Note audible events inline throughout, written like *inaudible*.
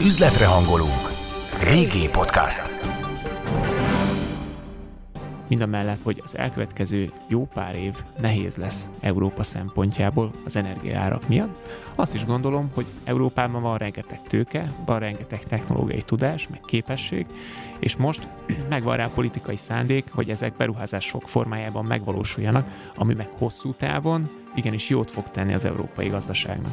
Üzletre hangolunk. VG Podcast. Mind a mellett, hogy az elkövetkező jó pár év nehéz lesz Európa szempontjából az energiaárak miatt, azt is gondolom, hogy Európában van rengeteg tőke, van rengeteg technológiai tudás, meg képesség, és most *clears throat* megvan rá politikai szándék, hogy ezek beruházások formájában megvalósuljanak, ami meg hosszú távon igenis jót fog tenni az európai gazdaságnak.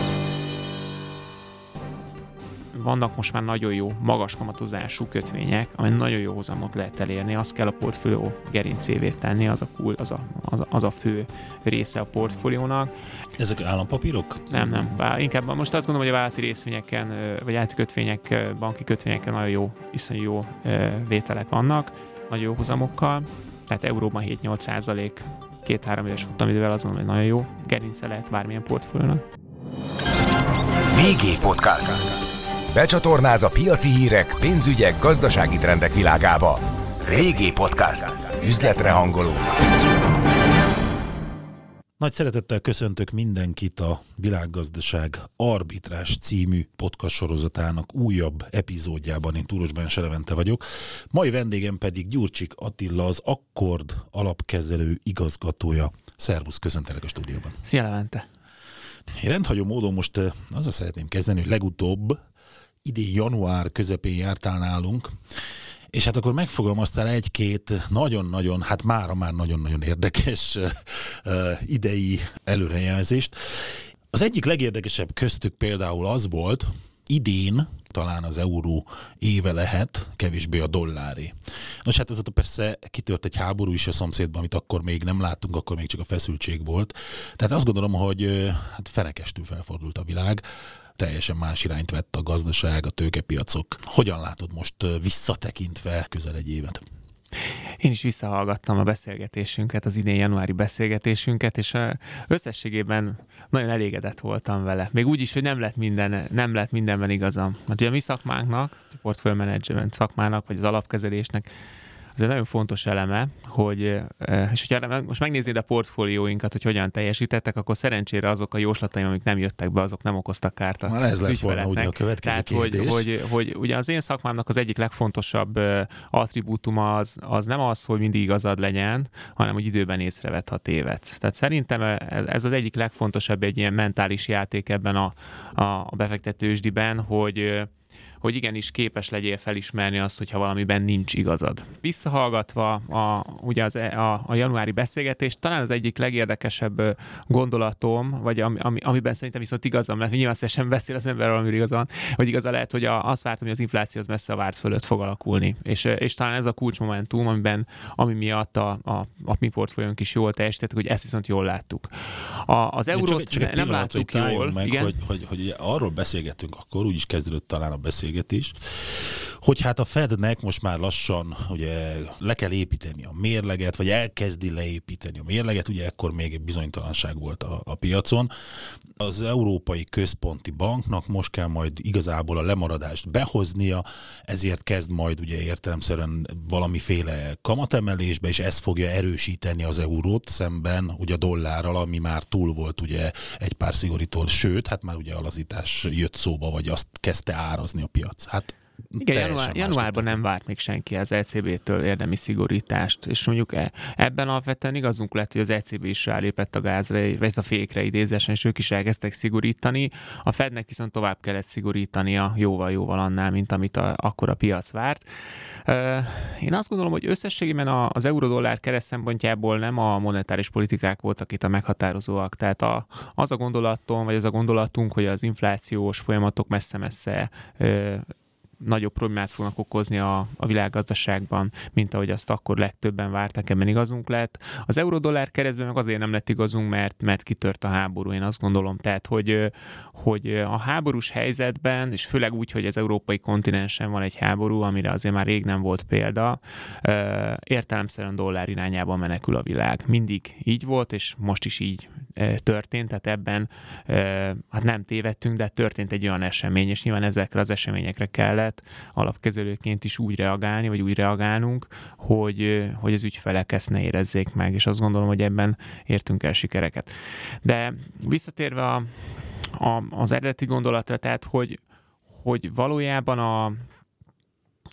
Vannak most már nagyon jó, magas kamatozású kötvények, amely nagyon jó hozamot lehet elérni, azt kell a portfólió gerincévé tenni, az a, cool, az, a, az, a, az a fő része a portfóliónak. Ezek állampapírok? Nem, nem. Bár inkább most azt gondolom, hogy a vállalati részvényeken, vagy vállalati kötvények, banki kötvényeken nagyon jó, iszonyú jó vételek vannak, nagyon jó hozamokkal, tehát euróban 7-8 százalék, két-három éves futamidővel azon, hogy nagyon jó gerince lehet bármilyen portfóliónak. VG Podcast. Becsatornáz a piaci hírek, pénzügyek, gazdasági trendek világába. Régi Podcast. Üzletre hangoló. Nagy szeretettel köszöntök mindenkit a Világgazdaság Arbitrás című podcast sorozatának újabb epizódjában. Én Túros Benserevente vagyok. Mai vendégem pedig Gyurcsik Attila, az Akkord alapkezelő igazgatója. Szervusz, köszöntelek a stúdióban. Szia Levente! Én rendhagyó módon most eh, azzal szeretném kezdeni, hogy legutóbb idén január közepén jártál nálunk, és hát akkor megfogalmaztál egy-két nagyon-nagyon, hát mára már nagyon-nagyon érdekes idei előrejelzést. Az egyik legérdekesebb köztük például az volt, idén talán az euró éve lehet, kevésbé a dolláré. Nos hát azóta persze kitört egy háború is a szomszédban, amit akkor még nem láttunk, akkor még csak a feszültség volt. Tehát azt gondolom, hogy hát fenekestül felfordult a világ teljesen más irányt vett a gazdaság, a tőkepiacok. Hogyan látod most visszatekintve közel egy évet? Én is visszahallgattam a beszélgetésünket, az idén januári beszélgetésünket, és összességében nagyon elégedett voltam vele. Még úgy is, hogy nem lett, minden, nem lett mindenben igazam. Hát ugye a mi szakmánknak, a portfolio management szakmának, vagy az alapkezelésnek ez egy nagyon fontos eleme, hogy, és hogyha most megnéznéd a portfólióinkat, hogy hogyan teljesítettek, akkor szerencsére azok a jóslataim, amik nem jöttek be, azok nem okoztak kárt Már ez lett volna ugye a következő Tehát, kérdés. Hogy, hogy, hogy, ugye az én szakmámnak az egyik legfontosabb attribútuma az, az nem az, hogy mindig igazad legyen, hanem hogy időben észrevett, ha tévedsz. Tehát szerintem ez az egyik legfontosabb egy ilyen mentális játék ebben a, a befektetősdiben, hogy hogy igenis képes legyél felismerni azt, hogyha valamiben nincs igazad. Visszahallgatva a, ugye az, e, a, a januári beszélgetést, talán az egyik legérdekesebb gondolatom, vagy ami, ami, amiben szerintem viszont igazam mert nyilván sem beszél az ember valami igazan, hogy igaza lehet, hogy a, azt vártam, hogy az infláció az messze a várt fölött fog alakulni. És, és talán ez a kulcsmomentum, amiben, ami miatt a, a, a mi portfóliónk is jól teljesített, hogy ezt viszont jól láttuk. A, az eurót csak, csak nem láttuk jól. Meg, igen? Hogy, hogy, hogy, arról beszélgettünk akkor, úgy is kezdődött talán a beszélgetés, beszélgetés, hogy hát a Fednek most már lassan ugye le kell építeni a mérleget, vagy elkezdi leépíteni a mérleget, ugye ekkor még egy bizonytalanság volt a, a piacon. Az Európai Központi Banknak most kell majd igazából a lemaradást behoznia, ezért kezd majd ugye értelemszerűen valamiféle kamatemelésbe, és ez fogja erősíteni az eurót szemben ugye a dollárral, ami már túl volt ugye egy pár szigorítól, sőt, hát már ugye alazítás jött szóba, vagy azt kezdte árazni a piac. Hát igen, január, januárban nem várt még senki az ECB-től érdemi szigorítást, és mondjuk e, ebben alapvetően igazunk lett, hogy az ECB is rálépett a gázra, vagy a fékre idézésen, és ők is elkezdtek szigorítani. A Fednek viszont tovább kellett szigorítania jóval-jóval annál, mint amit a, akkor a piac várt. Én azt gondolom, hogy összességében az euró-dollár kereszt szempontjából nem a monetáris politikák voltak itt a meghatározóak. Tehát a, az a gondolatom, vagy az a gondolatunk, hogy az inflációs folyamatok messze-messze nagyobb problémát fognak okozni a, a világgazdaságban, mint ahogy azt akkor legtöbben vártak, ebben igazunk lett. Az euró-dollár keresztben meg azért nem lett igazunk, mert, mert kitört a háború, én azt gondolom. Tehát, hogy, hogy a háborús helyzetben, és főleg úgy, hogy az európai kontinensen van egy háború, amire azért már rég nem volt példa, értelemszerűen dollár irányába menekül a világ. Mindig így volt, és most is így történt, tehát ebben hát nem tévedtünk, de történt egy olyan esemény, és nyilván ezekre az eseményekre kellett lehet alapkezelőként is úgy reagálni, vagy úgy reagálnunk, hogy, hogy az ügyfelek ezt ne érezzék meg, és azt gondolom, hogy ebben értünk el sikereket. De visszatérve a, a, az eredeti gondolatra, tehát hogy, hogy valójában a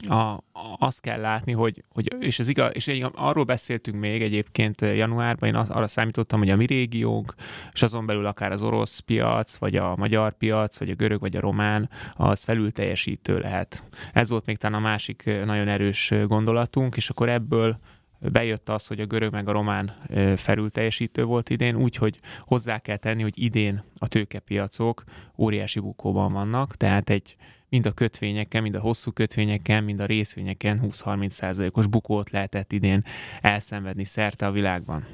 a, azt kell látni, hogy, hogy és, ez igaz, és arról beszéltünk még egyébként januárban, én arra számítottam, hogy a mi régiónk, és azon belül akár az orosz piac, vagy a magyar piac, vagy a görög, vagy a román, az felül teljesítő lehet. Ez volt még talán a másik nagyon erős gondolatunk, és akkor ebből bejött az, hogy a görög meg a román felülteljesítő volt idén, úgyhogy hozzá kell tenni, hogy idén a tőkepiacok óriási bukóban vannak, tehát egy mind a kötvényeken, mind a hosszú kötvényeken, mind a részvényeken 20-30 százalékos bukót lehetett idén elszenvedni szerte a világban.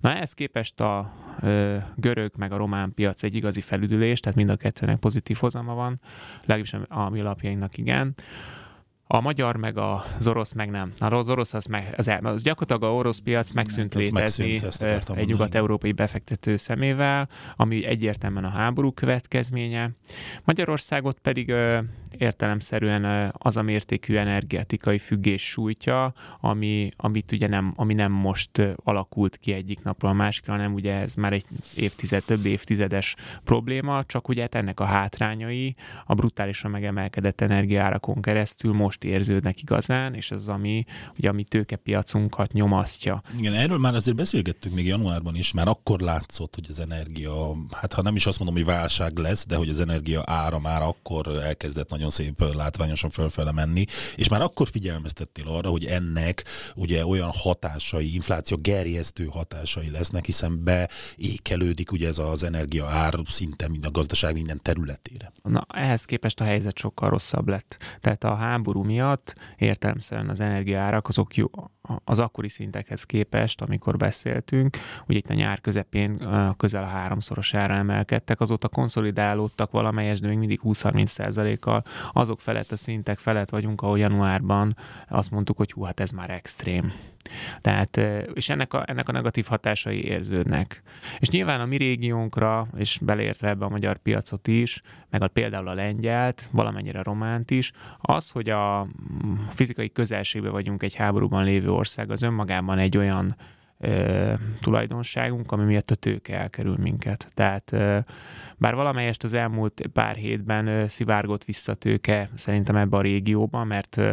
Na ehhez képest a ö, görög meg a román piac egy igazi felüdülés, tehát mind a kettőnek pozitív hozama van, legalábbis a mi alapjainknak igen. A magyar meg az orosz meg nem. Az orosz az, meg, az, el, az gyakorlatilag a orosz piac megszűnt hát, létezni megszűnt, egy nyugat-európai befektető szemével, ami egyértelműen a háború következménye. Magyarországot pedig ö, értelemszerűen ö, az a mértékű energetikai függés sújtja, ami, amit ugye nem, ami nem most ö, alakult ki egyik napról a másikra, hanem ugye ez már egy évtized, több évtizedes probléma, csak ugye hát ennek a hátrányai a brutálisan megemelkedett energiárakon keresztül most most érződnek igazán, és ez az, ami, ugye, ami tőkepiacunkat nyomasztja. Igen, erről már azért beszélgettünk még januárban is, már akkor látszott, hogy az energia, hát ha nem is azt mondom, hogy válság lesz, de hogy az energia ára már akkor elkezdett nagyon szép látványosan fölfele menni, és már akkor figyelmeztettél arra, hogy ennek ugye olyan hatásai, infláció gerjesztő hatásai lesznek, hiszen beékelődik ugye ez az energia ár szinte mind a gazdaság minden területére. Na, ehhez képest a helyzet sokkal rosszabb lett. Tehát a háború miatt értelmszerűen az energiaárak azok jó, az akkori szintekhez képest, amikor beszéltünk, ugye itt a nyár közepén közel a háromszorosára emelkedtek, azóta konszolidálódtak valamelyes, de még mindig 20-30 százalékkal azok felett a szintek felett vagyunk, ahol januárban azt mondtuk, hogy hú, hát ez már extrém. Tehát, és ennek a, ennek a negatív hatásai érződnek. És nyilván a mi régiónkra, és beleértve ebbe a magyar piacot is, meg a, például a lengyelt, valamennyire a románt is, az, hogy a fizikai közelségben vagyunk egy háborúban lévő ország, az önmagában egy olyan ö, tulajdonságunk, ami miatt a tőke elkerül minket. Tehát ö, bár valamelyest az elmúlt pár hétben ö, szivárgott vissza tőke szerintem ebbe a régióban, mert ö,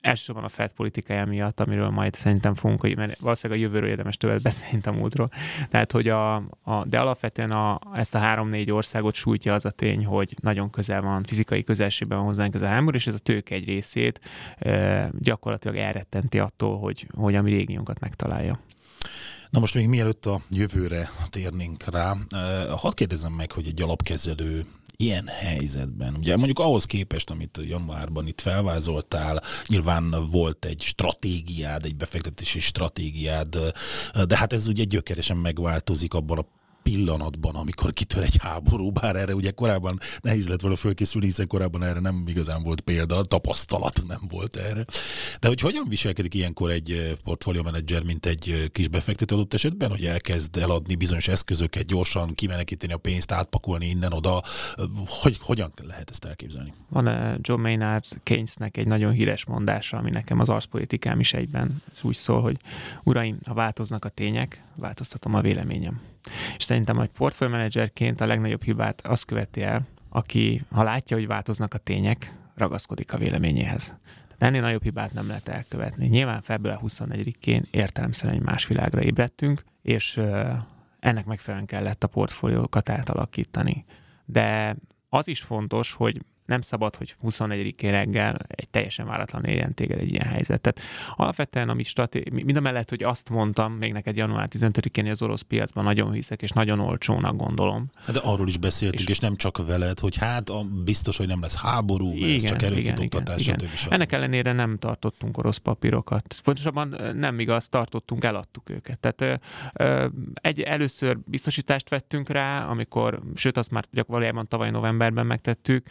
elsősorban a FED politikája miatt, amiről majd szerintem fogunk, mert valószínűleg a jövőről érdemes többet beszélni a múltról. Tehát, hogy a, a, de alapvetően a, ezt a három-négy országot sújtja az a tény, hogy nagyon közel van, fizikai közelségben van hozzánk ez a háború, és ez a tőke egy részét e, gyakorlatilag elrettenti attól, hogy, hogy a mi régiónkat megtalálja. Na most még mielőtt a jövőre térnénk rá, hadd kérdezem meg, hogy egy alapkezelő ilyen helyzetben, ugye mondjuk ahhoz képest, amit januárban itt felvázoltál, nyilván volt egy stratégiád, egy befektetési stratégiád, de hát ez ugye gyökeresen megváltozik abban a pillanatban, amikor kitör egy háború, bár erre ugye korábban nehéz lett volna fölkészülni, hiszen korábban erre nem igazán volt példa, tapasztalat nem volt erre. De hogy hogyan viselkedik ilyenkor egy portfólió menedzser, mint egy kis befektető adott esetben, hogy elkezd eladni bizonyos eszközöket, gyorsan kimenekíteni a pénzt, átpakolni innen-oda, hogy hogyan lehet ezt elképzelni? Van John Maynard Keynesnek egy nagyon híres mondása, ami nekem az arszpolitikám is egyben úgy szól, hogy uraim, ha változnak a tények, változtatom a véleményem. És szerintem egy portfóliómenedzserként a legnagyobb hibát azt követi el, aki, ha látja, hogy változnak a tények, ragaszkodik a véleményéhez. Tehát ennél nagyobb hibát nem lehet elkövetni. Nyilván február 24-én értelemszerűen egy más világra ébredtünk, és ennek megfelelően kellett a portfóliókat átalakítani. De az is fontos, hogy nem szabad, hogy 24-én reggel egy teljesen váratlan érjen téged egy ilyen helyzet. Tehát alapvetően, amit straté- mind a mellett, hogy azt mondtam még neked január 15-én, hogy az orosz piacban nagyon hiszek, és nagyon olcsónak gondolom. Hát de arról is beszéltünk, és, és nem csak veled, hogy hát a, biztos, hogy nem lesz háború, igen, ez csak erőfitoktatás, igen. Ennek ellenére nem tartottunk orosz papírokat. Fontosabban nem igaz, tartottunk, eladtuk őket. Tehát egy, először biztosítást vettünk rá, amikor, sőt azt már gyakorlatilag tavaly novemberben megtettük,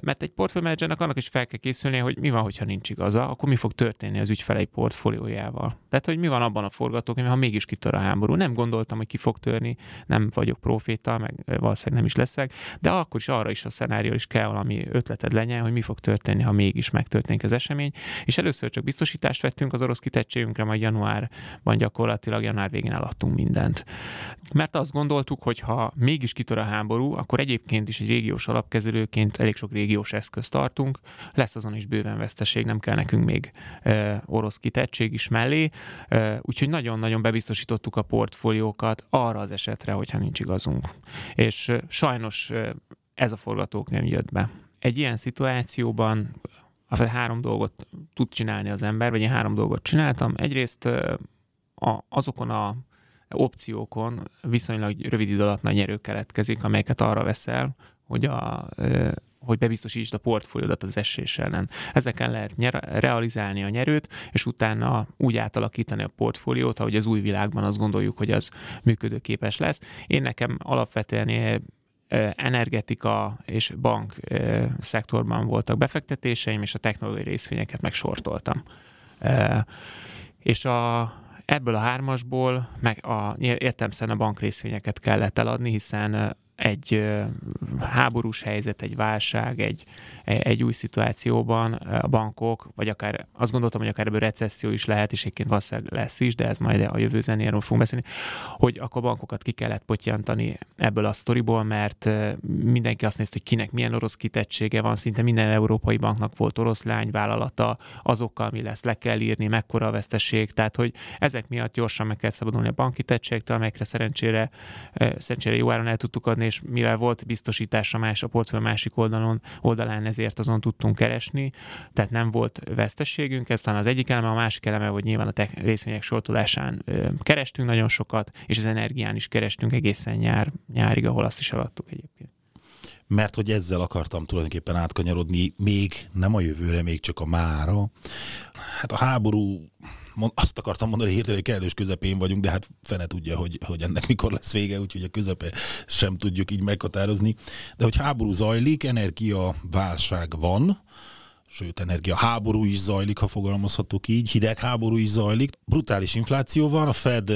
Mert egy portfóliómenedzsernek annak is fel kell készülnie, hogy mi van, hogyha nincs igaza, akkor mi fog történni az ügyfelei portfóliójával. Tehát, hogy mi van abban a forgatókönyvben, ha mégis kitör a háború. Nem gondoltam, hogy ki fog törni, nem vagyok proféta, meg valószínűleg nem is leszek, de akkor is arra is a szenárió is kell valami ötleted legyen, hogy mi fog történni, ha mégis megtörténik az esemény. És először csak biztosítást vettünk az orosz kitettségünkre, majd januárban gyakorlatilag január végén eladtunk mindent. Mert azt gondoltuk, hogy ha mégis kitör a háború, akkor egyébként is egy régiós alapkezelőként elég sok régiós eszközt tartunk, lesz azon is bőven veszteség, nem kell nekünk még e, orosz kitettség is mellé, e, úgyhogy nagyon-nagyon bebiztosítottuk a portfóliókat arra az esetre, hogyha nincs igazunk. És e, sajnos e, ez a forgatókönyv jött be. Egy ilyen szituációban három dolgot tud csinálni az ember, vagy én három dolgot csináltam. Egyrészt a, azokon a opciókon viszonylag rövid idő alatt nagy nyerő keletkezik, amelyeket arra veszel, hogy a hogy bebiztosítsd a portfóliódat az esés ellen. Ezeken lehet nyer- realizálni a nyerőt, és utána úgy átalakítani a portfóliót, ahogy az új világban azt gondoljuk, hogy az működőképes lesz. Én nekem alapvetően energetika és bank szektorban voltak befektetéseim, és a technológiai részvényeket megsortoltam. És a, ebből a hármasból meg a, értemszerűen a bank részvényeket kellett eladni, hiszen egy háborús helyzet, egy válság, egy, egy új szituációban a bankok, vagy akár azt gondoltam, hogy akár ebből recesszió is lehet, és egyébként valószínűleg lesz is, de ez majd a jövő zenéről fogunk beszélni, hogy akkor bankokat ki kellett potyantani ebből a sztoriból, mert mindenki azt nézte, hogy kinek milyen orosz kitettsége van, szinte minden európai banknak volt orosz lányvállalata, azokkal mi lesz, le kell írni, mekkora a veszteség, tehát hogy ezek miatt gyorsan meg kell szabadulni a bankitettségtől, amelyekre szerencsére, szerencsére jó áron el tudtuk adni, és mivel volt biztosítása más a portfólió másik oldalon, oldalán ezért azon tudtunk keresni, tehát nem volt vesztességünk, ez talán az egyik eleme, a másik eleme, hogy nyilván a tech részvények sortolásán kerestünk nagyon sokat, és az energián is kerestünk egészen nyár, nyárig, ahol azt is alattuk egyébként mert hogy ezzel akartam tulajdonképpen átkanyarodni még nem a jövőre, még csak a mára. Hát a háború azt akartam mondani, hogy hirtelen kellős közepén vagyunk, de hát fene tudja, hogy, hogy ennek mikor lesz vége, úgyhogy a közepe sem tudjuk így meghatározni. De hogy háború zajlik, energia válság van, sőt, energia háború is zajlik, ha fogalmazhatok így, hidegháború is zajlik, brutális infláció van, a Fed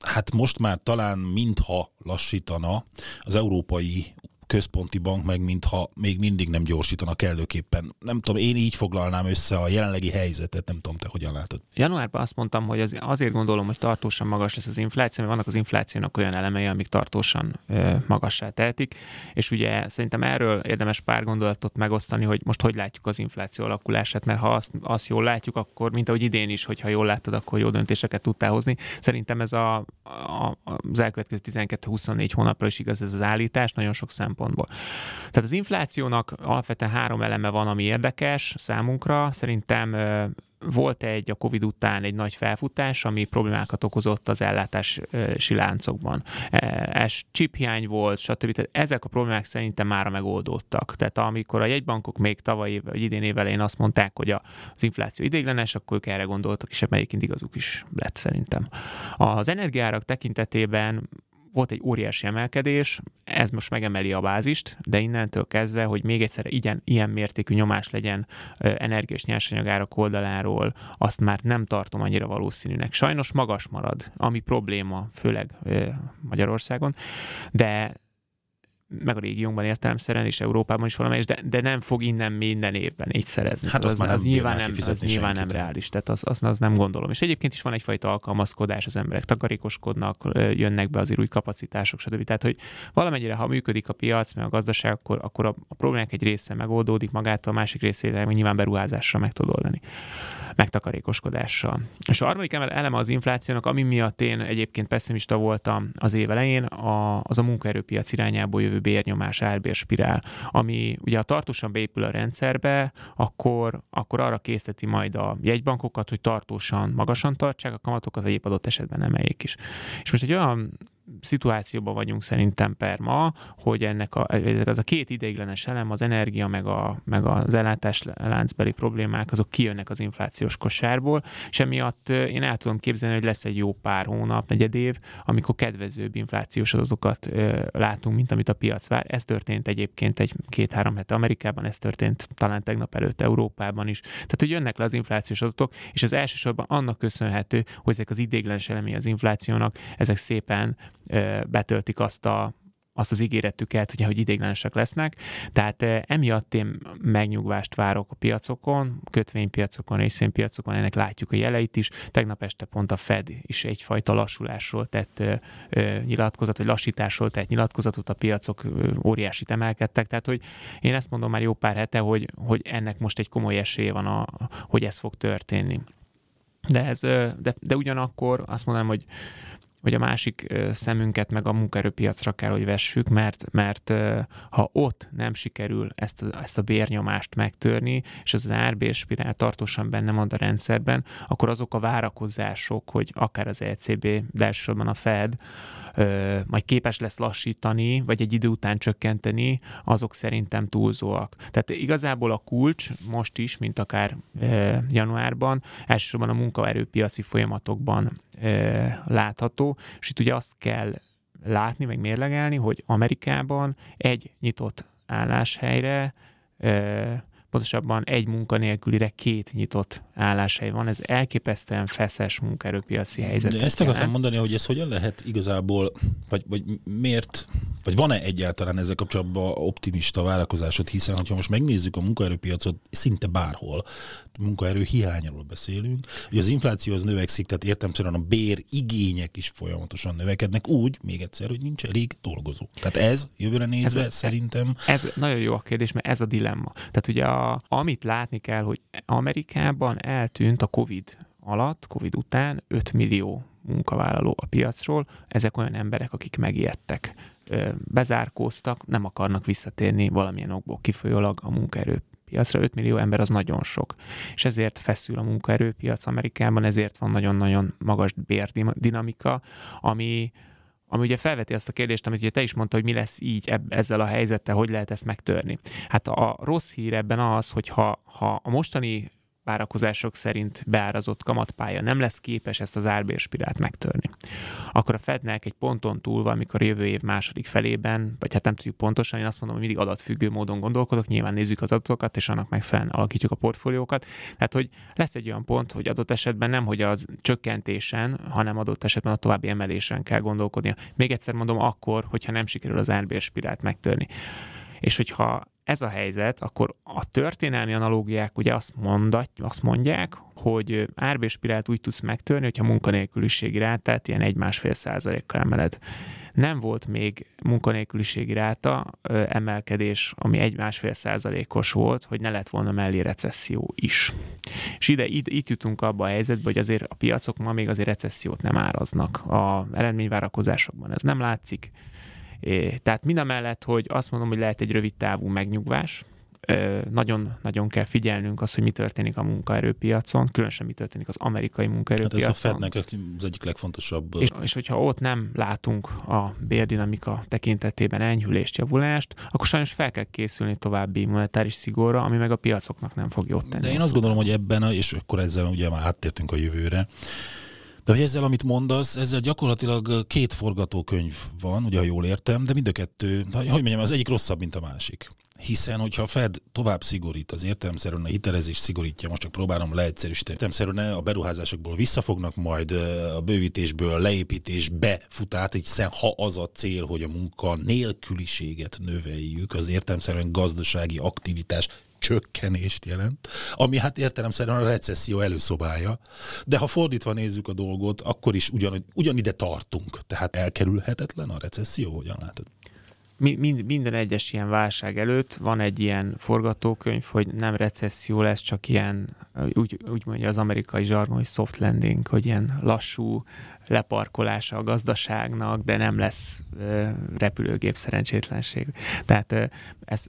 hát most már talán mintha lassítana az európai központi bank meg mintha még mindig nem gyorsítana kellőképpen. Nem tudom, én így foglalnám össze a jelenlegi helyzetet, nem tudom, te hogyan látod. Januárban azt mondtam, hogy az, azért gondolom, hogy tartósan magas lesz az infláció, mert vannak az inflációnak olyan elemei, amik tartósan ö, magassá tehetik, és ugye szerintem erről érdemes pár gondolatot megosztani, hogy most hogy látjuk az infláció alakulását, mert ha azt, azt jól látjuk, akkor mint ahogy idén is, hogyha jól láttad, akkor jó döntéseket tudtál hozni. Szerintem ez a, a, az elkövetkező 12-24 hónapra is igaz ez az állítás, nagyon sok szem szempontból. Tehát az inflációnak alapvetően három eleme van, ami érdekes számunkra. Szerintem volt egy a Covid után egy nagy felfutás, ami problémákat okozott az ellátási láncokban. Ez chiphiány volt, stb. Tehát ezek a problémák szerintem már megoldódtak. Tehát amikor a jegybankok még tavaly vagy idén évelején azt mondták, hogy az infláció idéglenes, akkor ők erre gondoltak, és egyébként igazuk is lett szerintem. Az energiárak tekintetében volt egy óriási emelkedés, ez most megemeli a bázist, de innentől kezdve, hogy még egyszer ilyen, ilyen mértékű nyomás legyen energiás nyersanyagárak oldaláról, azt már nem tartom annyira valószínűnek. Sajnos magas marad, ami probléma, főleg Magyarországon, de meg a régiónkban értelemszerűen, és Európában is valamelyes, de, de nem fog innen minden évben így szerezni. Hát az, az, már az nem nyilván nem, az nyilván nem reális, tehát az, az, az, nem gondolom. És egyébként is van egyfajta alkalmazkodás, az emberek takarékoskodnak, jönnek be azért új kapacitások, stb. Tehát, hogy valamennyire, ha működik a piac, meg a gazdaság, akkor, akkor a, a problémák egy része megoldódik magától, a másik részére meg nyilván beruházással meg tud oldani megtakarékoskodással. És a harmadik eleme az inflációnak, ami miatt én egyébként pessimista voltam az év elején, a, az a munkaerőpiac irányából jövő bérnyomás, árbérspirál, ami ugye a tartósan beépül a rendszerbe, akkor, akkor arra készteti majd a jegybankokat, hogy tartósan magasan tartsák a kamatokat, vagy épp adott esetben emeljék is. És most egy olyan szituációban vagyunk szerintem per ma, hogy ennek a, ez a két ideiglenes elem, az energia meg, a, meg az ellátás láncbeli problémák, azok kijönnek az inflációs kosárból, és emiatt én el tudom képzelni, hogy lesz egy jó pár hónap, negyed év, amikor kedvezőbb inflációs adatokat látunk, mint amit a piac vár. Ez történt egyébként egy két-három hete Amerikában, ez történt talán tegnap előtt Európában is. Tehát, hogy jönnek le az inflációs adatok, és az elsősorban annak köszönhető, hogy ezek az ideiglenes elemi az inflációnak, ezek szépen betöltik azt a azt az ígéretüket, ugye, hogy ideiglenesek lesznek. Tehát emiatt én megnyugvást várok a piacokon, kötvénypiacokon, részvénypiacokon, ennek látjuk a jeleit is. Tegnap este pont a Fed is egyfajta lassulásról tett nyilatkozat, vagy lassításról tett nyilatkozatot, a piacok óriásit emelkedtek. Tehát, hogy én ezt mondom már jó pár hete, hogy, hogy ennek most egy komoly esélye van, a, hogy ez fog történni. De, ez, de, de ugyanakkor azt mondanám, hogy hogy a másik szemünket meg a munkaerőpiacra kell, hogy vessük, mert, mert ha ott nem sikerül ezt a, ezt a bérnyomást megtörni, és az árbér spirál tartósan benne van a rendszerben, akkor azok a várakozások, hogy akár az ECB, de elsősorban a Fed, ö, majd képes lesz lassítani, vagy egy idő után csökkenteni, azok szerintem túlzóak. Tehát igazából a kulcs most is, mint akár ö, januárban, elsősorban a munkaerőpiaci folyamatokban ö, látható, és itt ugye azt kell látni, meg mérlegelni, hogy Amerikában egy nyitott álláshelyre ö, pontosabban egy munkanélkülire két nyitott álláshely van. Ez elképesztően feszes munkaerőpiaci helyzet. De ezt akartam mondani, hogy ez hogyan lehet igazából, vagy, vagy miért, vagy van-e egyáltalán ezzel kapcsolatban optimista várakozásod, hiszen ha most megnézzük a munkaerőpiacot szinte bárhol, munkaerő hiányról beszélünk, hogy az infláció az növekszik, tehát értemszerűen a bér igények is folyamatosan növekednek úgy, még egyszer, hogy nincs elég dolgozó. Tehát ez jövőre nézve ez, szerintem... Ez nagyon jó a kérdés, mert ez a dilemma. Tehát ugye a, amit látni kell, hogy Amerikában eltűnt a COVID alatt, COVID után 5 millió munkavállaló a piacról. Ezek olyan emberek, akik megijedtek, bezárkóztak, nem akarnak visszatérni valamilyen okból kifolyólag a munkaerő piacra. 5 millió ember az nagyon sok. És ezért feszül a munkaerőpiac Amerikában, ezért van nagyon-nagyon magas bérdinamika, ami, ami ugye felveti azt a kérdést, amit ugye te is mondta, hogy mi lesz így ebb, ezzel a helyzettel, hogy lehet ezt megtörni. Hát a rossz hír ebben az, hogy ha, ha a mostani várakozások szerint beárazott kamatpálya nem lesz képes ezt az árbérspirált megtörni, akkor a Fednek egy ponton túl, amikor jövő év második felében, vagy hát nem tudjuk pontosan, én azt mondom, hogy mindig adatfüggő módon gondolkodok, nyilván nézzük az adatokat, és annak megfelelően alakítjuk a portfóliókat. Tehát, hogy lesz egy olyan pont, hogy adott esetben nem, hogy az csökkentésen, hanem adott esetben a további emelésen kell gondolkodnia. Még egyszer mondom, akkor, hogyha nem sikerül az árbérspirált megtörni. És hogyha ez a helyzet, akkor a történelmi analógiák ugye azt, mondat, azt mondják, hogy árbérspirált úgy tudsz megtörni, hogyha munkanélküliségi rátát ilyen egy-másfél százalékkal emeled. Nem volt még munkanélküliségi ráta ö, emelkedés, ami egy-másfél százalékos volt, hogy ne lett volna mellé recesszió is. És ide, ide, itt jutunk abba a helyzetbe, hogy azért a piacok ma még azért recessziót nem áraznak. A eredményvárakozásokban ez nem látszik tehát mind a mellett, hogy azt mondom, hogy lehet egy rövid távú megnyugvás, nagyon-nagyon kell figyelnünk azt, hogy mi történik a munkaerőpiacon, különösen mi történik az amerikai munkaerőpiacon. Hát ez a Fednek az egyik legfontosabb. És, és hogyha ott nem látunk a bérdinamika tekintetében enyhülést, javulást, akkor sajnos fel kell készülni további monetáris szigorra, ami meg a piacoknak nem fog jót tenni. De én azt gondolom, hogy ebben, a, és akkor ezzel ugye már áttértünk a jövőre, de hogy ezzel, amit mondasz, ezzel gyakorlatilag két forgatókönyv van, ugye, ha jól értem, de mind a kettő, hogy mondjam, az egyik rosszabb, mint a másik. Hiszen, hogyha a Fed tovább szigorít, az értelemszerűen a hitelezés szigorítja, most csak próbálom leegyszerűsíteni, értelemszerűen a beruházásokból visszafognak majd a bővítésből, leépítésbe futát, hiszen ha az a cél, hogy a munka nélküliséget növeljük, az értelemszerűen gazdasági aktivitás csökkenést jelent, ami hát értelemszerűen a recesszió előszobája. De ha fordítva nézzük a dolgot, akkor is ugyan, ugyanide tartunk. Tehát elkerülhetetlen a recesszió, hogyan látod? Mind, minden egyes ilyen válság előtt van egy ilyen forgatókönyv, hogy nem recesszió lesz, csak ilyen, úgy, úgy mondja az amerikai zsargon, hogy soft landing, hogy ilyen lassú leparkolása a gazdaságnak, de nem lesz repülőgép szerencsétlenség. Tehát ez,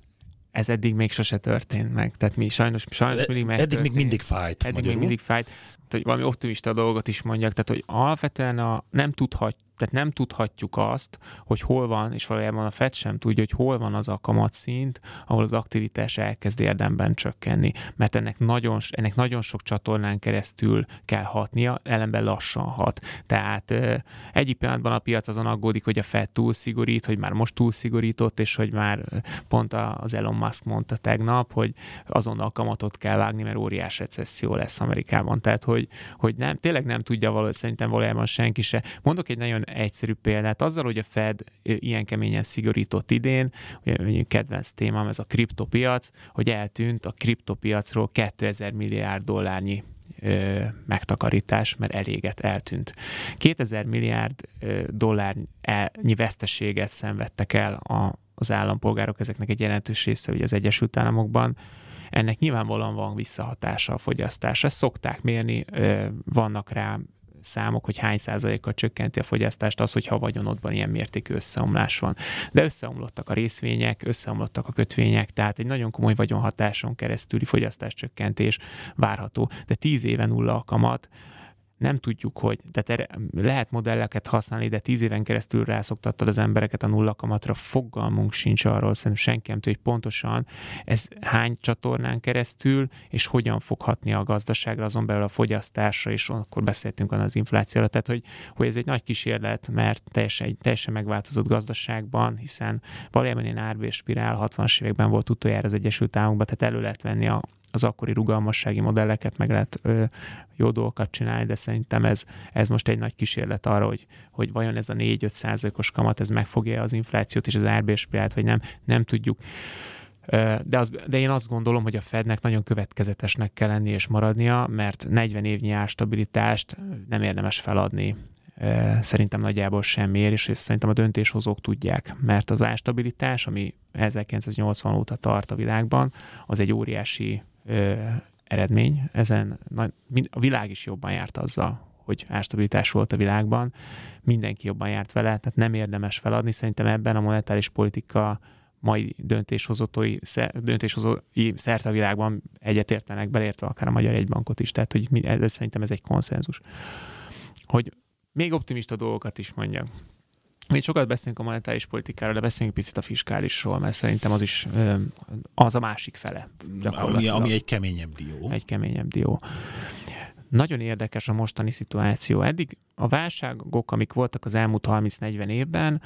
ez eddig még sose történt meg. Tehát mi sajnos, sajnos mindig meg. Eddig még mindig fájt. Eddig magyarul. még mindig fájt. Tehát, hogy valami optimista dolgot is mondjak, tehát hogy alapvetően a, nem tudhat, tehát nem tudhatjuk azt, hogy hol van, és valójában a FED sem tudja, hogy hol van az a kamatszint, ahol az aktivitás elkezd érdemben csökkenni, mert ennek nagyon, ennek nagyon sok csatornán keresztül kell hatnia, ellenben lassan hat. Tehát egyik pillanatban a piac azon aggódik, hogy a FED túl szigorít, hogy már most túl szigorított, és hogy már pont az Elon Musk mondta tegnap, hogy azonnal kamatot kell vágni, mert óriás recesszió lesz Amerikában. Tehát, hogy, hogy nem, tényleg nem tudja való, szerintem valójában senki se. Mondok egy nagyon egyszerű példát. Azzal, hogy a Fed ilyen keményen szigorított idén, ugye kedvenc témám ez a kriptopiac, hogy eltűnt a kriptopiacról 2000 milliárd dollárnyi ö, megtakarítás, mert eléget eltűnt. 2000 milliárd ö, dollárnyi veszteséget szenvedtek el a, az állampolgárok, ezeknek egy jelentős része ugye az Egyesült Államokban, ennek nyilvánvalóan van visszahatása a fogyasztásra. Ezt szokták mérni, vannak rá számok, hogy hány százalékkal csökkenti a fogyasztást az, hogyha a vagyonodban ilyen mértékű összeomlás van. De összeomlottak a részvények, összeomlottak a kötvények, tehát egy nagyon komoly vagyonhatáson keresztüli fogyasztáscsökkentés várható. De tíz éve nulla a kamat, nem tudjuk, hogy, tehát lehet modelleket használni, de tíz éven keresztül rászoktattad az embereket a nulla kamatra, fogalmunk sincs arról, szerintem senki nem tudja, hogy pontosan ez hány csatornán keresztül, és hogyan fog hatni a gazdaságra, azon belül a fogyasztásra, és akkor beszéltünk az inflációra, tehát hogy, hogy ez egy nagy kísérlet, mert teljesen, egy teljesen megváltozott gazdaságban, hiszen valójában ilyen árvérspirál 60-as években volt utoljára az Egyesült Államokban, tehát elő lehet venni a, az akkori rugalmassági modelleket, meg lehet ö, jó dolgokat csinálni, de szerintem ez, ez most egy nagy kísérlet arra, hogy, hogy vajon ez a 4-5 százalékos kamat, ez megfogja az inflációt és az árbérspirált, vagy nem, nem tudjuk. De, az, de én azt gondolom, hogy a Fednek nagyon következetesnek kell lenni és maradnia, mert 40 évnyi árstabilitást nem érdemes feladni szerintem nagyjából semmiért, és szerintem a döntéshozók tudják, mert az árstabilitás, ami 1980 óta tart a világban, az egy óriási ö, eredmény. Ezen a világ is jobban járt azzal, hogy árstabilitás volt a világban, mindenki jobban járt vele, tehát nem érdemes feladni. Szerintem ebben a monetáris politika mai döntéshozói, döntéshozói szerte a világban egyetértenek, beleértve akár a Magyar Egybankot is, tehát hogy ez, szerintem ez egy konszenzus. Hogy még optimista dolgokat is mondjak. Mi sokat beszélünk a monetáris politikáról, de beszélünk picit a fiskálisról, mert szerintem az is az a másik fele. Ami, ami egy keményebb dió. Egy keményebb dió. Nagyon érdekes a mostani szituáció. Eddig a válságok, amik voltak az elmúlt 30-40 évben,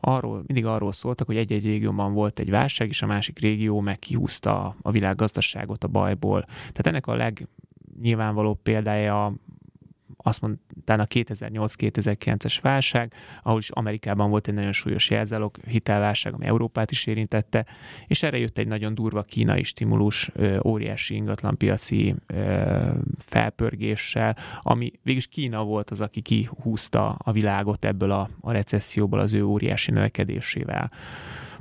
arról, mindig arról szóltak, hogy egy-egy régióban volt egy válság, és a másik régió meg kihúzta a világgazdaságot a bajból. Tehát ennek a legnyilvánvalóbb példája azt mondtán a 2008-2009-es válság, ahol is Amerikában volt egy nagyon súlyos jelzálog hitelválság, ami Európát is érintette, és erre jött egy nagyon durva kínai stimulus, óriási ingatlanpiaci felpörgéssel, ami végülis Kína volt az, aki kihúzta a világot ebből a, a recesszióból az ő óriási növekedésével.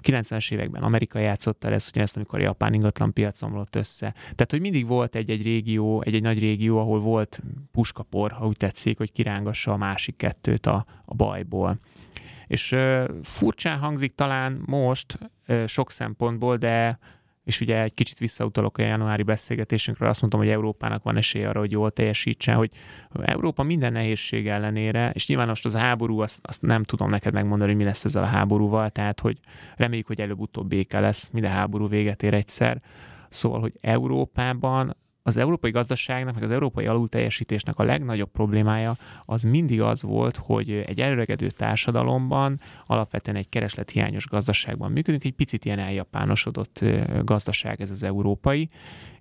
90-es években Amerika játszotta ezt, amikor a japán ingatlan piac omlott össze. Tehát, hogy mindig volt egy-egy régió, egy-egy nagy régió, ahol volt puskapor, ha úgy tetszik, hogy kirángassa a másik kettőt a, a bajból. És furcsán hangzik talán most sok szempontból, de és ugye egy kicsit visszautalok a januári beszélgetésünkre, azt mondtam, hogy Európának van esélye arra, hogy jól teljesítsen, hogy Európa minden nehézség ellenére, és nyilván most az háború, azt, azt nem tudom neked megmondani, hogy mi lesz ezzel a háborúval, tehát hogy reméljük, hogy előbb-utóbb béke lesz, minden háború véget ér egyszer. Szóval, hogy Európában az európai gazdaságnak, meg az európai alulteljesítésnek a legnagyobb problémája az mindig az volt, hogy egy előregedő társadalomban, alapvetően egy kereslethiányos gazdaságban működünk, egy picit ilyen eljapánosodott gazdaság ez az európai,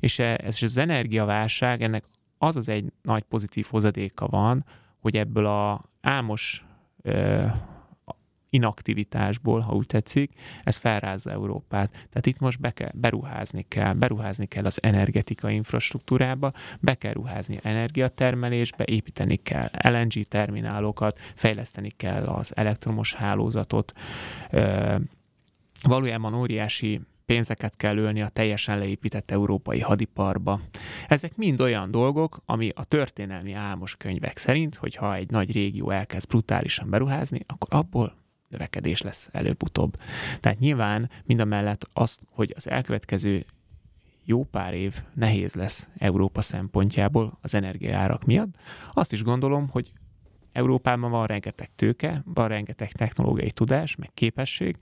és e, ez az energiaválság, ennek az az egy nagy pozitív hozadéka van, hogy ebből a álmos inaktivitásból, ha úgy tetszik, ez felrázza Európát. Tehát itt most be kell, beruházni kell, beruházni kell az energetikai infrastruktúrába, be kell ruházni energiatermelésbe, építeni kell LNG terminálokat, fejleszteni kell az elektromos hálózatot, valójában óriási pénzeket kell ölni a teljesen leépített európai hadiparba. Ezek mind olyan dolgok, ami a történelmi álmos könyvek szerint, hogyha egy nagy régió elkezd brutálisan beruházni, akkor abból növekedés lesz előbb-utóbb. Tehát nyilván mind a mellett az, hogy az elkövetkező jó pár év nehéz lesz Európa szempontjából az energiaárak miatt, azt is gondolom, hogy Európában van rengeteg tőke, van rengeteg technológiai tudás, meg képesség,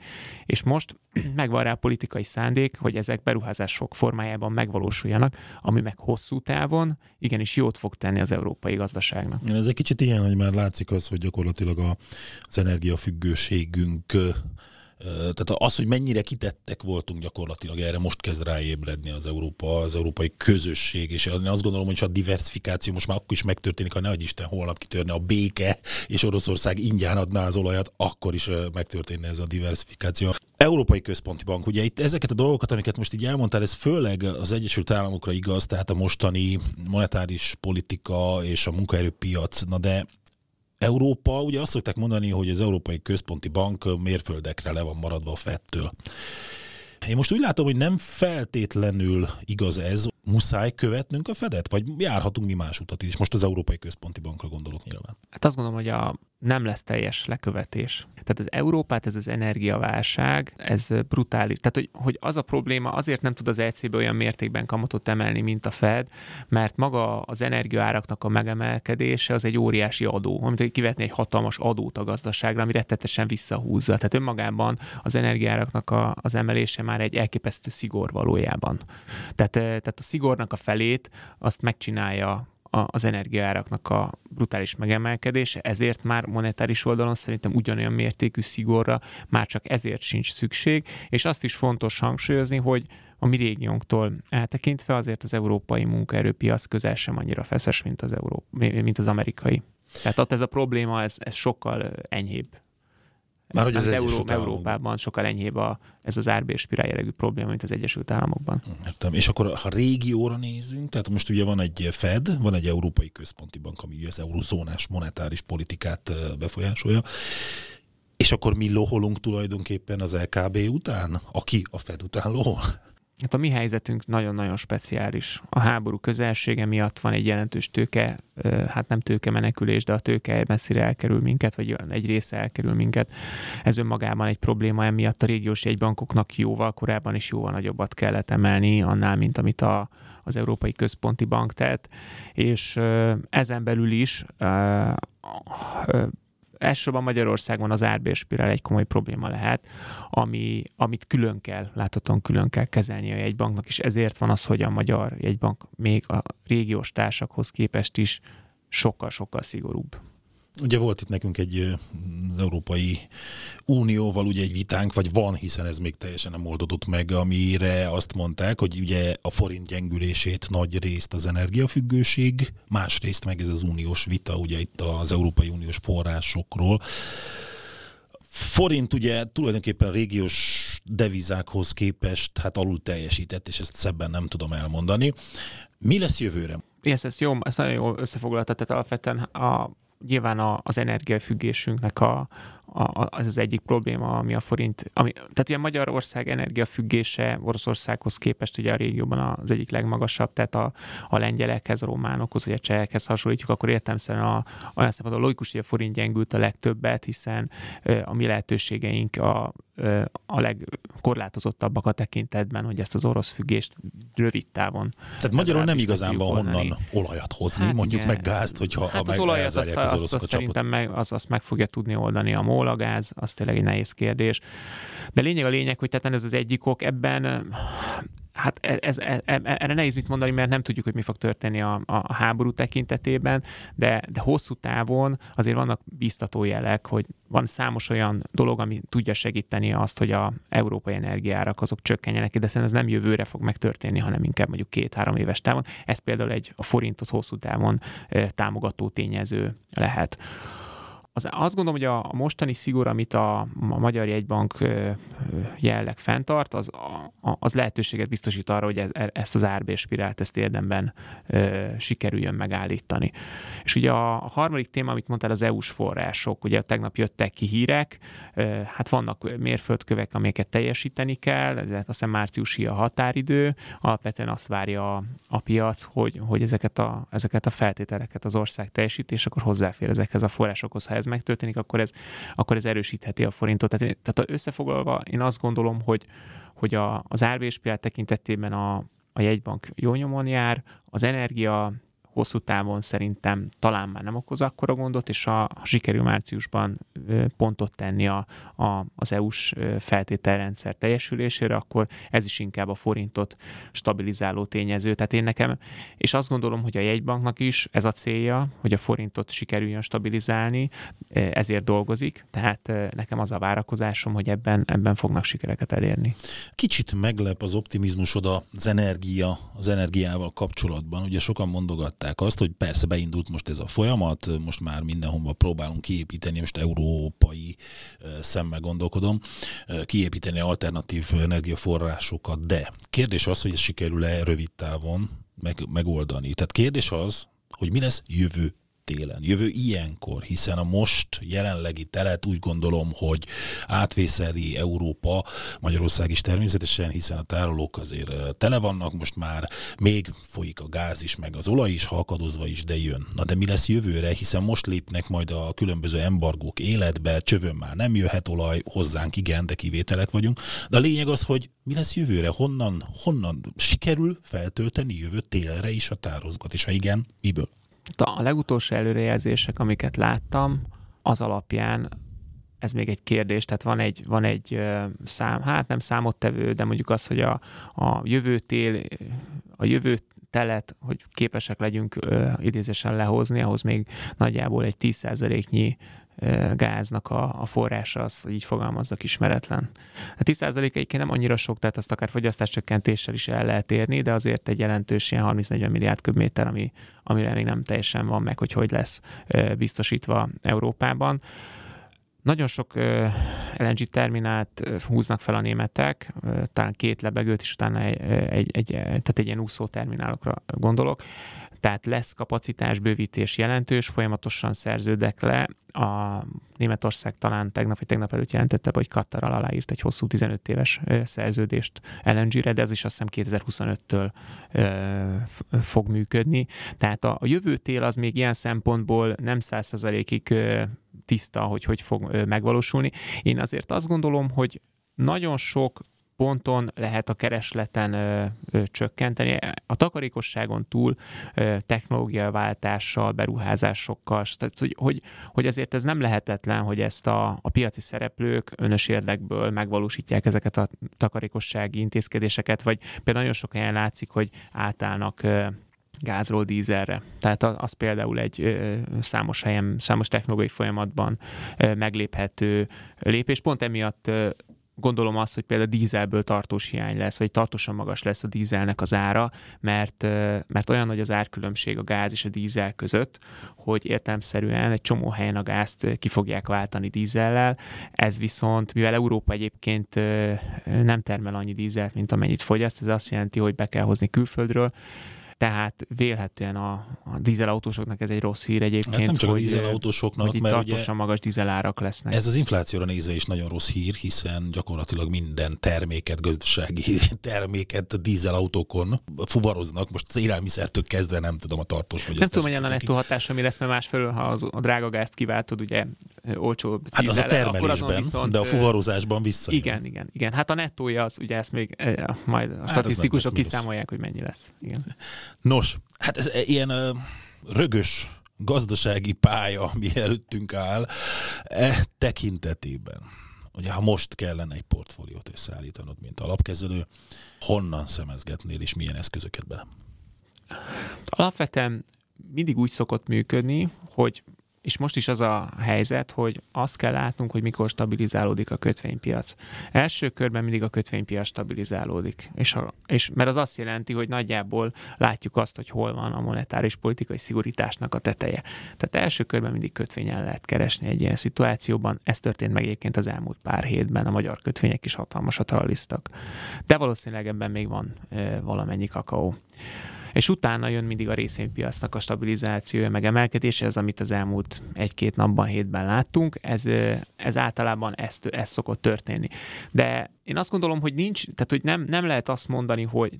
és most *clears throat* megvan rá politikai szándék, hogy ezek beruházások formájában megvalósuljanak, ami meg hosszú távon igenis jót fog tenni az európai gazdaságnak. Ez egy kicsit ilyen, hogy már látszik az, hogy gyakorlatilag az energiafüggőségünk tehát az, hogy mennyire kitettek voltunk gyakorlatilag erre, most kezd ráébredni az Európa, az európai közösség, és én azt gondolom, hogy a diversifikáció most már akkor is megtörténik, ha nehogy Isten holnap kitörne a béke, és Oroszország ingyen adná az olajat, akkor is megtörténne ez a diversifikáció. Európai Központi Bank, ugye itt ezeket a dolgokat, amiket most így elmondtál, ez főleg az Egyesült Államokra igaz, tehát a mostani monetáris politika és a munkaerőpiac, na de Európa, ugye azt szokták mondani, hogy az Európai Központi Bank mérföldekre le van maradva a fettől. Én most úgy látom, hogy nem feltétlenül igaz ez, muszáj követnünk a Fedet, vagy járhatunk mi más utat is. Most az Európai Központi Bankra gondolok nyilván. Hát azt gondolom, hogy a, nem lesz teljes lekövetés. Tehát az Európát, ez az energiaválság, ez brutális. Tehát, hogy, hogy az a probléma, azért nem tud az ECB olyan mértékben kamatot emelni, mint a Fed, mert maga az energiaáraknak a megemelkedése az egy óriási adó, amit kivetni egy hatalmas adót a gazdaságra, ami rettetesen visszahúzza. Tehát önmagában az energiáraknak a, az emelése már egy elképesztő szigor valójában. Tehát, tehát a szigornak a felét azt megcsinálja az energiaáraknak a brutális megemelkedése, ezért már monetáris oldalon szerintem ugyanolyan mértékű szigorra már csak ezért sincs szükség, és azt is fontos hangsúlyozni, hogy a mi régiónktól eltekintve azért az európai munkaerőpiac közel sem annyira feszes, mint az, Euró- mint az amerikai. Tehát ott ez a probléma, ez, ez sokkal enyhébb. Már hogy az, az Euró, Európában sokkal enyhébb a, ez az árbér spirál jellegű probléma, mint az Egyesült Államokban. Értem. És akkor ha régióra nézünk, tehát most ugye van egy Fed, van egy Európai Központi Bank, ami ugye az eurozónás monetáris politikát befolyásolja, és akkor mi loholunk tulajdonképpen az LKB után, aki a Fed után lohol? Hát a mi helyzetünk nagyon-nagyon speciális. A háború közelsége miatt van egy jelentős tőke, hát nem tőke menekülés, de a tőke messzire elkerül minket, vagy egy része elkerül minket. Ez önmagában egy probléma, emiatt a régiós jegybankoknak jóval korábban is jóval nagyobbat kellett emelni annál, mint amit a, az Európai Központi Bank tett, és ezen belül is elsősorban Magyarországon az árbérspirál egy komoly probléma lehet, ami, amit külön kell, láthatóan külön kell kezelni a jegybanknak, és ezért van az, hogy a magyar jegybank még a régiós társakhoz képest is sokkal-sokkal szigorúbb. Ugye volt itt nekünk egy az Európai Unióval ugye egy vitánk, vagy van, hiszen ez még teljesen nem oldódott meg, amire azt mondták, hogy ugye a forint gyengülését nagy részt az energiafüggőség, másrészt meg ez az uniós vita, ugye itt az Európai Uniós forrásokról. Forint ugye tulajdonképpen régiós devizákhoz képest hát alul teljesített, és ezt szebben nem tudom elmondani. Mi lesz jövőre? Yes, ez jó, ez nagyon jól összefoglalta, tehát alapvetően a, nyilván a, az energiafüggésünknek a, a, az az egyik probléma, ami a forint, ami, tehát ugye Magyarország energiafüggése Oroszországhoz képest ugye a régióban az egyik legmagasabb, tehát a, a lengyelekhez, a románokhoz, vagy a csehekhez hasonlítjuk, akkor értelmszerűen a, olyan szempontból logikus, hogy a forint gyengült a legtöbbet, hiszen a mi lehetőségeink a, a legkorlátozottabbak a tekintetben, hogy ezt az orosz függést rövid távon. Tehát magyarul nem igazán van honnan olajat hozni, hát mondjuk igen. meg gázt, hogyha hát az olajat azt, az azt, azt szerintem meg, az, azt meg fogja tudni oldani a MOL, a gáz, az tényleg egy nehéz kérdés. De lényeg a lényeg, hogy tehát ez az egyik ok, ebben hát ez, ez, ez, erre nehéz mit mondani, mert nem tudjuk, hogy mi fog történni a, a háború tekintetében, de, de hosszú távon azért vannak biztató jelek, hogy van számos olyan dolog, ami tudja segíteni azt, hogy a európai energiárak azok csökkenjenek, de szerintem ez nem jövőre fog megtörténni, hanem inkább mondjuk két-három éves távon. Ez például egy a forintot hosszú távon támogató tényező lehet az, azt gondolom, hogy a, mostani szigor, amit a, Magyar Jegybank jelleg fenntart, az, a, az lehetőséget biztosít arra, hogy e, e, ezt az árbérspirált, ezt érdemben e, sikerüljön megállítani. És ugye a, harmadik téma, amit mondtál, az EU-s források. Ugye tegnap jöttek ki hírek, hát vannak mérföldkövek, amelyeket teljesíteni kell, ez azt hiszem márciusi a határidő, alapvetően azt várja a, a piac, hogy, hogy ezeket, a, ezeket a feltételeket az ország teljesít, és akkor hozzáfér ezekhez a forrásokhoz, ha ez megtörténik, akkor ez, akkor ez erősítheti a forintot. Tehát, tehát összefoglalva én azt gondolom, hogy, hogy a, az árvéspirál tekintetében a, a jegybank jó nyomon jár, az energia hosszú távon szerintem talán már nem okoz akkora gondot, és ha, ha sikerül márciusban pontot tenni a, a, az EU-s feltételrendszer teljesülésére, akkor ez is inkább a forintot stabilizáló tényező. Tehát én nekem, és azt gondolom, hogy a jegybanknak is ez a célja, hogy a forintot sikerüljön stabilizálni, ezért dolgozik, tehát nekem az a várakozásom, hogy ebben, ebben fognak sikereket elérni. Kicsit meglep az optimizmusod az energia, az energiával kapcsolatban. Ugye sokan mondogatták azt, hogy persze beindult most ez a folyamat, most már mindenhova próbálunk kiépíteni, most európai szemmel gondolkodom, kiépíteni alternatív energiaforrásokat, de kérdés az, hogy ez sikerül-e rövid távon meg, megoldani. Tehát kérdés az, hogy mi lesz jövő télen, jövő ilyenkor, hiszen a most jelenlegi telet úgy gondolom, hogy átvészeli Európa, Magyarország is természetesen, hiszen a tárolók azért tele vannak, most már még folyik a gáz is, meg az olaj is, halkadozva is, de jön. Na de mi lesz jövőre, hiszen most lépnek majd a különböző embargók életbe, csövön már nem jöhet olaj, hozzánk igen, de kivételek vagyunk. De a lényeg az, hogy mi lesz jövőre, honnan, honnan sikerül feltölteni jövő télre is a tározgat, és ha igen, miből? A legutolsó előrejelzések, amiket láttam, az alapján ez még egy kérdés, tehát van egy, van egy szám, hát nem számottevő, de mondjuk az, hogy a, a jövő tél, a jövő telet, hogy képesek legyünk idézésen lehozni, ahhoz még nagyjából egy 10%-nyi gáznak a, a forrása, az így fogalmazzak ismeretlen. A 10% egyébként nem annyira sok, tehát azt akár fogyasztáscsökkentéssel is el lehet érni, de azért egy jelentős ilyen 30-40 milliárd köbméter, ami, amire még nem teljesen van meg, hogy hogy lesz biztosítva Európában. Nagyon sok LNG terminált húznak fel a németek, talán két lebegőt, és utána egy, egy, egy, tehát egy ilyen úszó terminálokra gondolok tehát lesz kapacitás bővítés jelentős, folyamatosan szerződek le. A Németország talán tegnap vagy tegnap előtt jelentette, hogy Katarral aláírt egy hosszú 15 éves szerződést LNG-re, de ez is azt hiszem 2025-től fog működni. Tehát a, a jövő tél az még ilyen szempontból nem százszerzalékig tiszta, hogy hogy fog megvalósulni. Én azért azt gondolom, hogy nagyon sok ponton lehet a keresleten ö, ö, csökkenteni. A takarékosságon túl ö, technológiaváltással, beruházásokkal, tehát hogy, hogy, hogy ezért ez nem lehetetlen, hogy ezt a, a piaci szereplők önös érdekből megvalósítják ezeket a takarékossági intézkedéseket, vagy például nagyon sok helyen látszik, hogy átállnak ö, gázról dízelre. Tehát az például egy számos helyen, számos technológiai folyamatban megléphető lépés. Pont emiatt gondolom azt, hogy például dízelből tartós hiány lesz, vagy tartósan magas lesz a dízelnek az ára, mert, mert olyan nagy az árkülönbség a gáz és a dízel között, hogy értelmszerűen egy csomó helyen a gázt ki fogják váltani dízellel, ez viszont, mivel Európa egyébként nem termel annyi dízelt, mint amennyit fogyaszt, ez azt jelenti, hogy be kell hozni külföldről, tehát vélhetően a, a dízelautósoknak ez egy rossz hír egyébként. Hát nem csak hogy, a dízelautósoknak, hogy mert ugye magas dízelárak lesznek. Ez az inflációra nézve is nagyon rossz hír, hiszen gyakorlatilag minden terméket, gazdasági *laughs* terméket dízelautókon fuvaroznak. Most az élelmiszertől kezdve nem tudom a tartós vagy. Nem tudom, hogy a nettó hatása mi lesz, mert másfelől, ha az, a drága gázt kiváltod, ugye olcsó Hát az a termelésben, viszont, de a fuvarozásban vissza. Igen, igen, igen. Hát a nettója az, ugye ezt még majd a hát statisztikusok kiszámolják, hogy mennyi lesz. Igen. Nos, hát ez ilyen uh, rögös gazdasági pálya, ami előttünk áll, e tekintetében. Ugye, ha most kellene egy portfóliót összeállítanod, mint alapkezelő, honnan szemezgetnél és milyen eszközöket bele? Alapvetően mindig úgy szokott működni, hogy és most is az a helyzet, hogy azt kell látnunk, hogy mikor stabilizálódik a kötvénypiac. Első körben mindig a kötvénypiac stabilizálódik, és, a, és mert az azt jelenti, hogy nagyjából látjuk azt, hogy hol van a monetáris politikai szigorításnak a teteje. Tehát első körben mindig kötvényen lehet keresni egy ilyen szituációban. Ez történt meg egyébként az elmúlt pár hétben, a magyar kötvények is hatalmasat rallisztak. De valószínűleg ebben még van e, valamennyi kakaó és utána jön mindig a részvénypiacnak a stabilizációja, meg emelkedése, ez amit az elmúlt egy-két napban, hétben láttunk, ez, ez általában ezt, ez szokott történni. De én azt gondolom, hogy nincs, tehát hogy nem, nem lehet azt mondani, hogy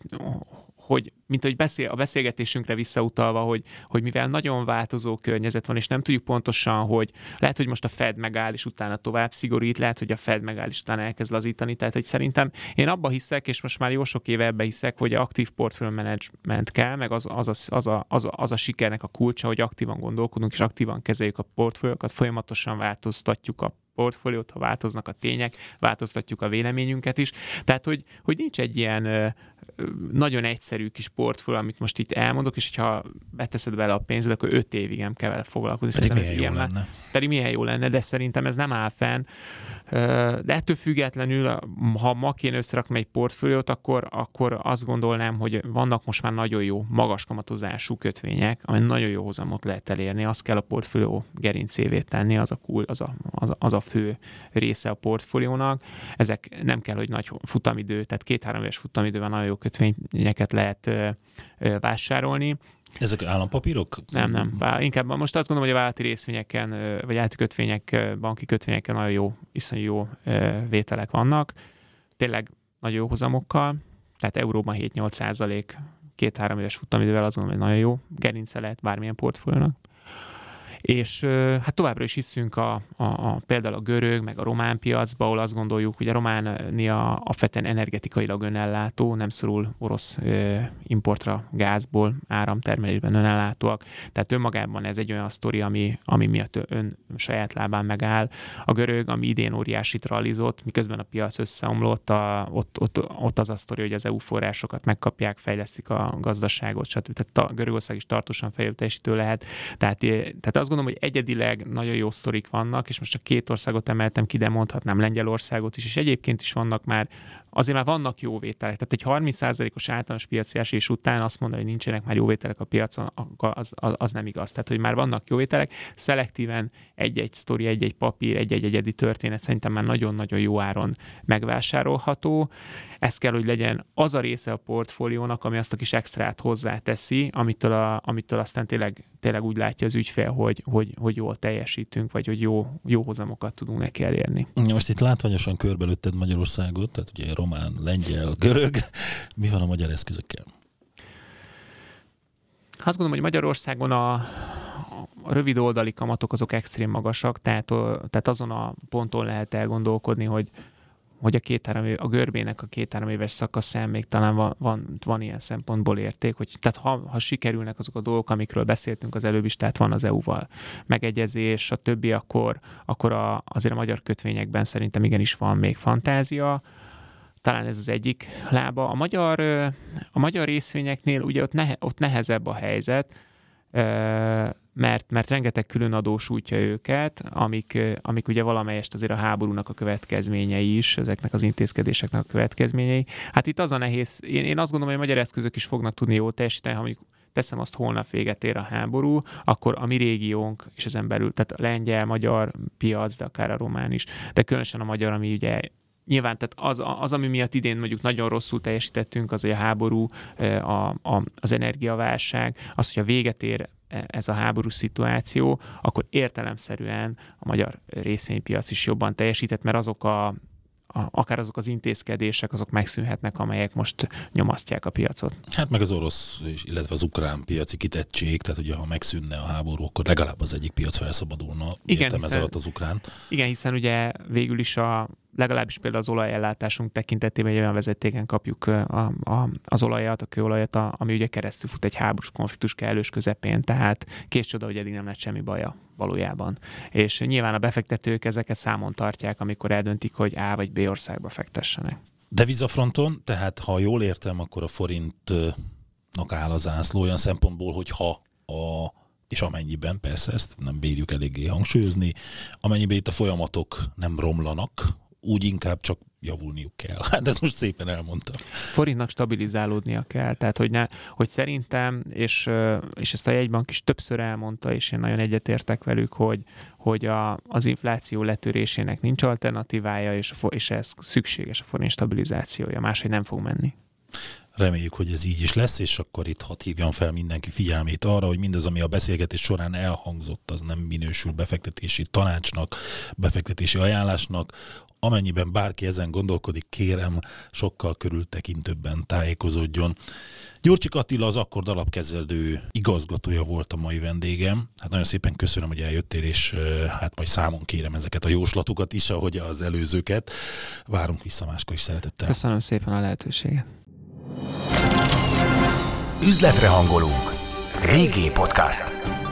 hogy mint hogy beszél, a beszélgetésünkre visszautalva, hogy, hogy mivel nagyon változó környezet van, és nem tudjuk pontosan, hogy lehet, hogy most a Fed megáll, és utána tovább szigorít, lehet, hogy a Fed megáll, és utána elkezd lazítani. Tehát, hogy szerintem én abba hiszek, és most már jó sok éve ebbe hiszek, hogy aktív portfólió management kell, meg az, az, a, az, a, az, a, az a sikernek a kulcsa, hogy aktívan gondolkodunk, és aktívan kezeljük a portfóliókat, folyamatosan változtatjuk a portfóliót, ha változnak a tények, változtatjuk a véleményünket is. Tehát, hogy, hogy nincs egy ilyen nagyon egyszerű kis portfólió, amit most itt elmondok, és hogyha beteszed bele a pénzed, akkor öt évig nem kell vele foglalkozni. Pedig milyen jó lenne. Pedig milyen jó lenne, de szerintem ez nem áll fenn. De ettől függetlenül, ha ma kéne összerakni egy portfóliót, akkor, akkor azt gondolnám, hogy vannak most már nagyon jó, magas kamatozású kötvények, ami nagyon jó hozamot lehet elérni. Azt kell a portfólió gerincévé tenni, az a, cool, az a, az a, az a fő része a portfóliónak. Ezek nem kell, hogy nagy futamidő, tehát két-három éves futamidőben nagyon jó kötvényeket lehet vásárolni. Ezek állampapírok? Nem, nem. Inkább most azt gondolom, hogy a vállalati részvényeken, vagy vállalati kötvények, banki kötvényeken nagyon jó, iszonyú jó vételek vannak. Tényleg nagyon jó hozamokkal, tehát euróban 7-8 százalék, két-három éves futamidővel azon, hogy nagyon jó gerince lehet bármilyen portfóliónak és hát továbbra is hiszünk a, a, a, például a görög, meg a román piacba, ahol azt gondoljuk, hogy a Románia a feten energetikailag önellátó, nem szorul orosz importra gázból, áramtermelésben önellátóak. Tehát önmagában ez egy olyan sztori, ami, ami miatt ön saját lábán megáll. A görög, ami idén óriásit realizott, miközben a piac összeomlott, a, ott, ott, ott az a sztori, hogy az EU forrásokat megkapják, fejlesztik a gazdaságot, stb. Tehát a Görögország is tartósan fejlődésítő lehet. Tehát, tehát azt gondolom, hogy egyedileg nagyon jó sztorik vannak, és most csak két országot emeltem ki, de mondhatnám Lengyelországot is, és egyébként is vannak már azért már vannak jó vételek. Tehát egy 30%-os általános piaci esés után azt mondani, hogy nincsenek már jó vételek a piacon, az, az, az nem igaz. Tehát, hogy már vannak jó vételek, szelektíven egy-egy sztori, egy-egy papír, egy-egy egyedi történet szerintem már nagyon-nagyon jó áron megvásárolható. Ez kell, hogy legyen az a része a portfóliónak, ami azt a kis extrát hozzáteszi, amitől, a, amitől aztán tényleg, tényleg úgy látja az ügyfél, hogy, hogy, hogy jól teljesítünk, vagy hogy jó, jó hozamokat tudunk neki elérni. Most itt látványosan körbelőtted Magyarországot, tehát ugye román, lengyel, görög. Mi van a magyar eszközökkel? Azt gondolom, hogy Magyarországon a, a rövid oldali kamatok azok extrém magasak, tehát, tehát azon a ponton lehet elgondolkodni, hogy hogy a, két-három év, a görbének a két-három éves szakaszán még talán van, van, van ilyen szempontból érték, hogy tehát ha, ha sikerülnek azok a dolgok, amikről beszéltünk az előbb is, tehát van az EU-val megegyezés, a többi, akkor, akkor a, azért a magyar kötvényekben szerintem igenis van még fantázia, talán ez az egyik lába. A magyar, a magyar részvényeknél ugye ott, nehe, ott nehezebb a helyzet, mert, mert rengeteg külön adós útja őket, amik, amik ugye valamelyest azért a háborúnak a következményei is, ezeknek az intézkedéseknek a következményei. Hát itt az a nehéz, én, én azt gondolom, hogy a magyar eszközök is fognak tudni jól teljesíteni, ha mondjuk teszem azt holnap véget ér a háború, akkor a mi régiónk, és ezen belül, tehát a lengyel, magyar piac, de akár a román is, de különösen a magyar, ami ugye nyilván tehát az, az, ami miatt idén mondjuk nagyon rosszul teljesítettünk, az, hogy a háború, a, a, az energiaválság, az, hogy a véget ér e, ez a háború szituáció, akkor értelemszerűen a magyar részvénypiac is jobban teljesített, mert azok a a, akár azok az intézkedések, azok megszűnhetnek, amelyek most nyomasztják a piacot. Hát meg az orosz, illetve az ukrán piaci kitettség, tehát ugye ha megszűnne a háború, akkor legalább az egyik piac felszabadulna. Igen, hiszen, ez alatt az ukrán. Igen, hiszen ugye végül is a legalábbis például az olajellátásunk tekintetében egy olyan vezetéken kapjuk a, a, az olajat, a kőolajat, a, ami ugye keresztül fut egy háborús konfliktus kellős közepén, tehát kés csoda, hogy eddig nem lett semmi baja valójában. És nyilván a befektetők ezeket számon tartják, amikor eldöntik, hogy A vagy B országba fektessenek. Devizafronton, tehát ha jól értem, akkor a forintnak áll a zászló olyan szempontból, hogy ha a és amennyiben, persze ezt nem bírjuk eléggé hangsúlyozni, amennyiben itt a folyamatok nem romlanak, úgy inkább csak javulniuk kell. *laughs* Hát ezt most szépen elmondtam. Forintnak stabilizálódnia kell, tehát hogy, ne, hogy szerintem, és, és ezt a jegybank is többször elmondta, és én nagyon egyetértek velük, hogy, hogy a, az infláció letörésének nincs alternatívája, és, a, és ez szükséges a forint stabilizációja, máshogy nem fog menni. Reméljük, hogy ez így is lesz, és akkor itt hadd hívjam fel mindenki figyelmét arra, hogy mindaz, ami a beszélgetés során elhangzott, az nem minősül befektetési tanácsnak, befektetési ajánlásnak. Amennyiben bárki ezen gondolkodik, kérem, sokkal körültekintőbben tájékozódjon. Gyurcsik Attila az Akkord alapkezelő igazgatója volt a mai vendégem. Hát nagyon szépen köszönöm, hogy eljöttél, és hát majd számon kérem ezeket a jóslatokat is, ahogy az előzőket. Várunk vissza máskor is szeretettel. Köszönöm szépen a lehetőséget. Üzletre hangolunk. Régi podcast.